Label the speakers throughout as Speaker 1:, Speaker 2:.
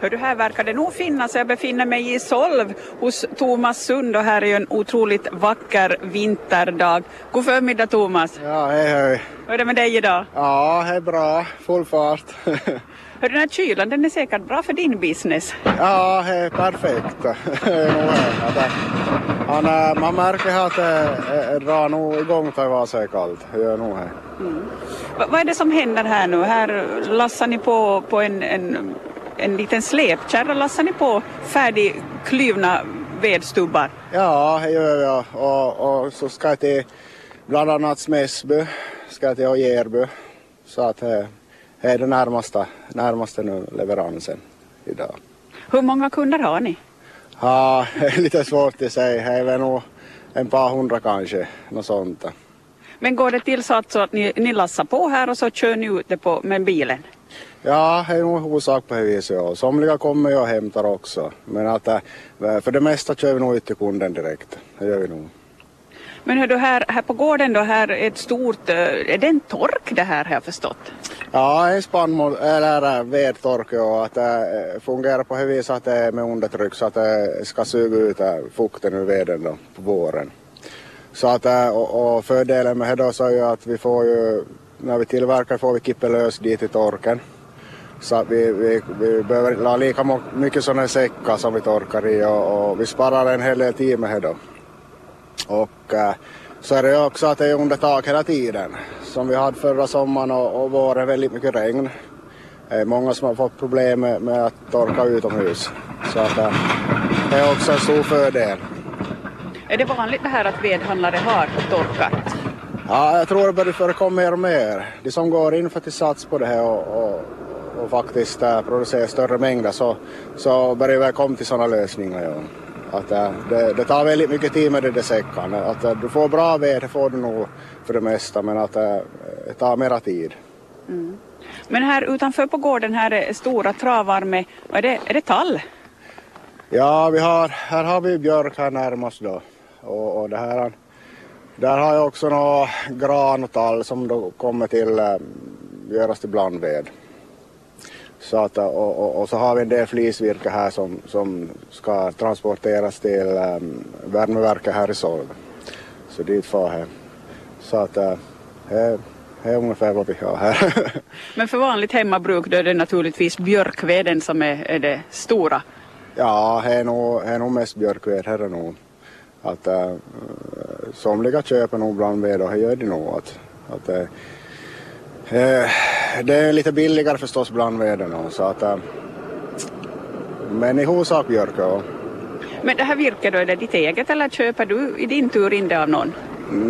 Speaker 1: Hör du, här verkar det nog finnas. Jag befinner mig i Solv hos Thomas Sund och här är ju en otroligt vacker vinterdag. God förmiddag Thomas.
Speaker 2: Ja, hej hej.
Speaker 1: Hur är det med dig idag?
Speaker 2: Ja, det är bra. Full fart.
Speaker 1: Hör den här kylan den är säkert bra för din business.
Speaker 2: ja, det är perfekt. Det är äh, man märker att det drar nog igång till vad är kallt. Gör nog.
Speaker 1: Va- vad är det som händer här nu? Här lassar ni på, på en, en, en liten släpkärra, lassar ni på färdigklyvna vedstubbar?
Speaker 2: Ja, det gör jag. Och, och så ska jag till bland annat Smäsby, ska jag till och Järby. Så att det det är det närmaste, närmaste nu leveransen idag.
Speaker 1: Hur många kunder har ni?
Speaker 2: Ja, det är lite svårt att säga. Det är väl nog en par hundra kanske, något sånt.
Speaker 1: Men går det till så att, så att ni, ni lassar på här och så kör ni ut det på, med bilen?
Speaker 2: Ja, det är nog orsak på det viset. Ja. Somliga kommer ju och hämtar också. Men att, äh, för det mesta kör vi nog ut till kunden direkt. Det gör vi nog.
Speaker 1: Men hör du, här, här på gården då, här är ett stort, eh, är det en tork det här har jag förstått?
Speaker 2: Ja, en spannmål, eller äh, vedtork och att det fungerar på det viset att det är med undertryck så att det ska suga ut fukten ur veden då, på våren. Så att, och, och fördelen med det då så är ju att vi får ju, när vi tillverkar får vi kippa lös dit i torken. Så vi, vi, vi behöver la lika mo- mycket sådana säckar som vi torkar i och, och vi sparar en hel del tid med det då. Och äh, så är det också att det är under tak hela tiden. Som vi hade förra sommaren och, och våren väldigt mycket regn. Det är många som har fått problem med, med att torka utomhus. Så att äh, det är också en stor fördel.
Speaker 1: Är det vanligt det här att vedhandlare har torkat?
Speaker 2: Ja, jag tror det börjar förekomma mer och mer. De som går in för att sats på det här och, och, och faktiskt äh, producera större mängder så, så börjar vi komma till sådana lösningar. Ja. Att, äh, det, det tar väldigt mycket tid med det där säckarna. Att, äh, du får bra ved, det får du nog för det mesta, men att, det tar mera tid.
Speaker 1: Men här utanför på gården här är stora travar med, vad är det, är det tall?
Speaker 2: Ja, vi har, här har vi björk här närmast då. Och, och det här, där har jag också några gran och tall som då kommer till äh, göras till blandved. Så att, och, och, och så har vi en del flisvirke här som, som ska transporteras till ähm, värmeverket här i Solv. Så dit far här. Så att det det är ungefär vad vi har här.
Speaker 1: Men för vanligt hemmabruk då är det naturligtvis björkveden som är, är det stora.
Speaker 2: Ja, det är nog, är nog mest björkved här är nog. Att äh, somliga köper nog blandved och det gör de nog. Att, att, eh, det är lite billigare förstås blandveden och så att äh, men i huvudsak björk ja.
Speaker 1: Men det här virket då, är det ditt eget eller köper du i din tur in det av någon?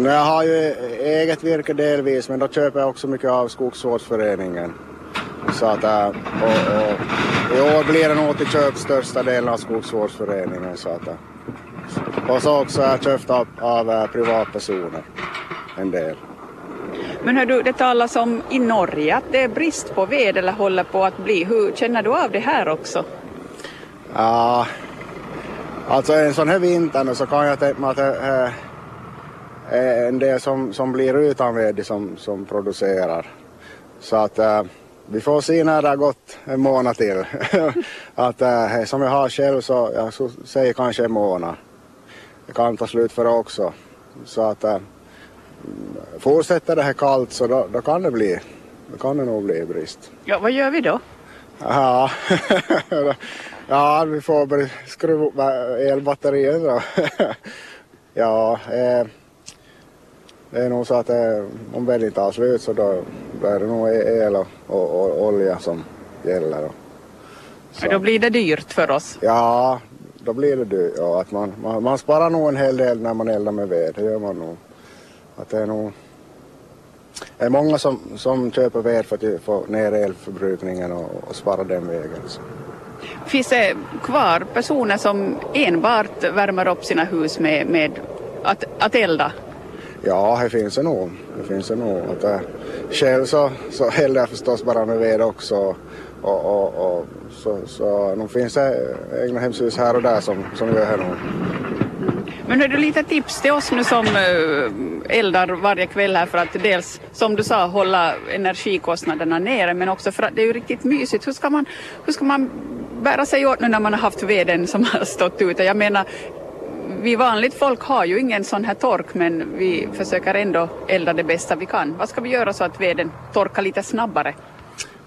Speaker 2: Jag har ju eget virke delvis men då köper jag också mycket av skogsvårdsföreningen. Så att, äh, och, och, I år blir det nog till köp största delen av skogsvårdsföreningen. Så att, äh, och så också är jag köpt av, av privatpersoner en del.
Speaker 1: Men hör du, det talas om i Norge att det är brist på ved eller håller på att bli. Hur känner du av det här också?
Speaker 2: Ja, alltså en sån här vinter så kan jag tänka mig att det är en del som, som blir utan ved som, som producerar. Så att äh, vi får se när det har gått en månad till. att äh, som jag har själv så jag säger kanske en månad. Det kan ta slut för det också. Så att äh, fortsätter det här kallt så då, då kan det bli, då kan det nog bli brist.
Speaker 1: Ja, vad gör vi då?
Speaker 2: Ja, ja vi får börja skruva upp elbatterier då. ja, eh, det är nog så att eh, om veden tar slut så då, då är det nog el och, och, och olja som gäller. Då.
Speaker 1: Ja, Då blir det dyrt för oss.
Speaker 2: Ja, då blir det dyrt. Ja, att man, man, man sparar nog en hel del när man eldar med ved, det gör man nog. Att det är nog det är många som, som köper ved för att få ner elförbrukningen och, och spara den vägen. Så.
Speaker 1: Finns det kvar personer som enbart värmer upp sina hus med, med att, att elda?
Speaker 2: Ja, det finns det nog. Det finns det nog. Att, äh, själv så, så eldar jag förstås bara med ved också. Och, och, och, så, så nog finns det egnahemshus här och där som, som gör det nog.
Speaker 1: Men har du lite tips till oss nu som eh, eldar varje kväll här för att dels, som du sa, hålla energikostnaderna nere men också för att det är ju riktigt mysigt. Hur ska man, hur ska man bära sig åt nu när man har haft veden som har stått ute? Jag menar, vi vanligt folk har ju ingen sån här tork men vi försöker ändå elda det bästa vi kan. Vad ska vi göra så att veden torkar lite snabbare?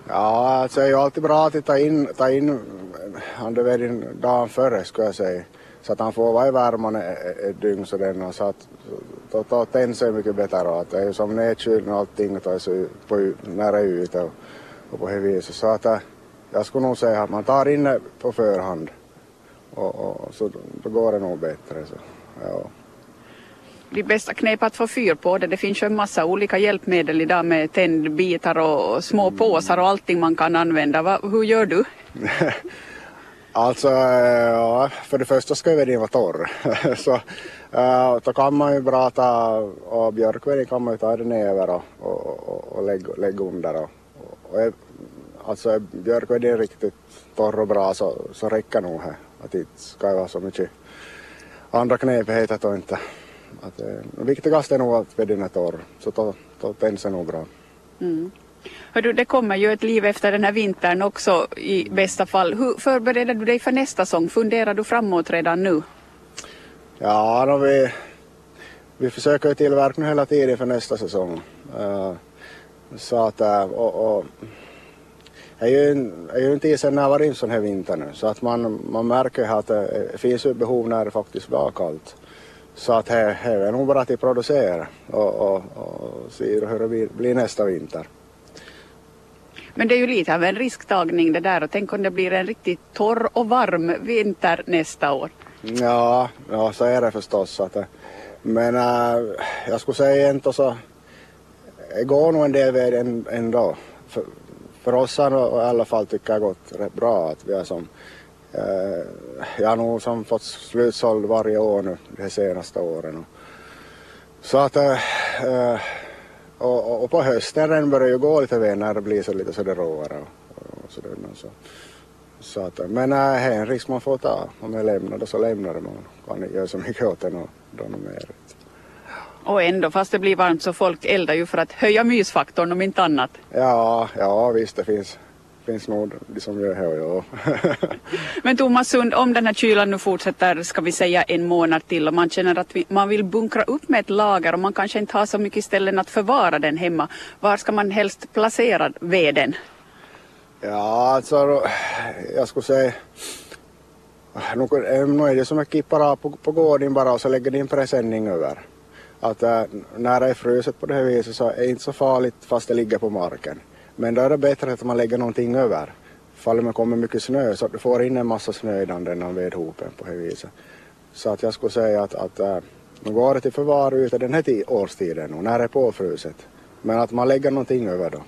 Speaker 2: Ja, alltså det är ju alltid bra att ta in, ta in eh, andeveden dagen före skulle jag säga. Så att han får vara i värmen ett dygn så den så att då, då tänds det mycket bättre och att det är ju som nedkylning och allting på, när det är ute och, och på det viset. Så att äh, jag skulle nog säga att man tar in det på förhand och, och så då går det nog bättre. Så, ja.
Speaker 1: De bästa knep att få fyr på det, det finns ju en massa olika hjälpmedel idag med tändbitar och små påsar och allting man kan använda. Va, hur gör du?
Speaker 2: Alltså, eh, ja, för det första ska ju veden vara torr. så eh, då kan man ju bra ta, och björkveden kan man ju ta den över och, och, och, och lägga, lägga under. Och, och, eh, alltså är björkveden riktigt torr och bra så, så räcker nog det. Att det inte ska vara så mycket andra knepigheter då inte. Att, eh, viktigast är nog att veden är torr, så då, då tänds det nog bra.
Speaker 1: Mm. Hördu, det kommer ju ett liv efter den här vintern också i bästa fall. Hur förbereder du dig för nästa säsong? Funderar du framåt redan nu?
Speaker 2: Ja, då vi, vi försöker ju tillverka hela tiden för nästa säsong. Uh, så att, uh, och, och det är ju en, är ju tid sedan det var sån här vinter nu så att man, man märker att eh, det finns ett behov när det faktiskt blir kallt. Så att det, är nog bara att producera och, och, och se hur det blir nästa vinter.
Speaker 1: Men det är ju lite av en risktagning det där och tänk om det blir en riktigt torr och varm vinter nästa år.
Speaker 2: Ja, ja så är det förstås. Att, men äh, jag skulle säga inte så, det går nog en del ved ändå. För, för oss har det i alla fall tycker jag gått rätt bra att vi har som äh, jag har nog som fått slutsåld varje år nu de senaste åren. Så att äh, och, och, på hösten börjar ju gå lite när det blir så lite sådär råare och, och sådär. Så, så att, men äh, är en risk man får ta. Om jag lämnar det så lämnar det. Man kan inte göra så mycket åt det då, då mer.
Speaker 1: Och ändå, fast det blir varmt så folk eldar ju för att höja mysfaktorn om inte annat.
Speaker 2: Ja, ja visst det finns finns nog de som gör det, ja.
Speaker 1: Men Thomas Sund, om den här kylan nu fortsätter, ska vi säga en månad till och man känner att vi, man vill bunkra upp med ett lager och man kanske inte har så mycket ställen att förvara den hemma. Var ska man helst placera veden?
Speaker 2: Ja, alltså jag skulle säga nu är det som att kippa på, på gården bara och så lägger din presenning över. Att äh, när det är fruset på det här viset så är det inte så farligt fast det ligger på marken. Men då är det bättre att man lägger någonting över. Faller man kommer mycket snö så att du får in en massa snö i den vedhopen på det viset. Så att jag skulle säga att, att eh, äh, man går det till förvar ute den här årstiden och när det är påfruset. Men att man lägger någonting över då.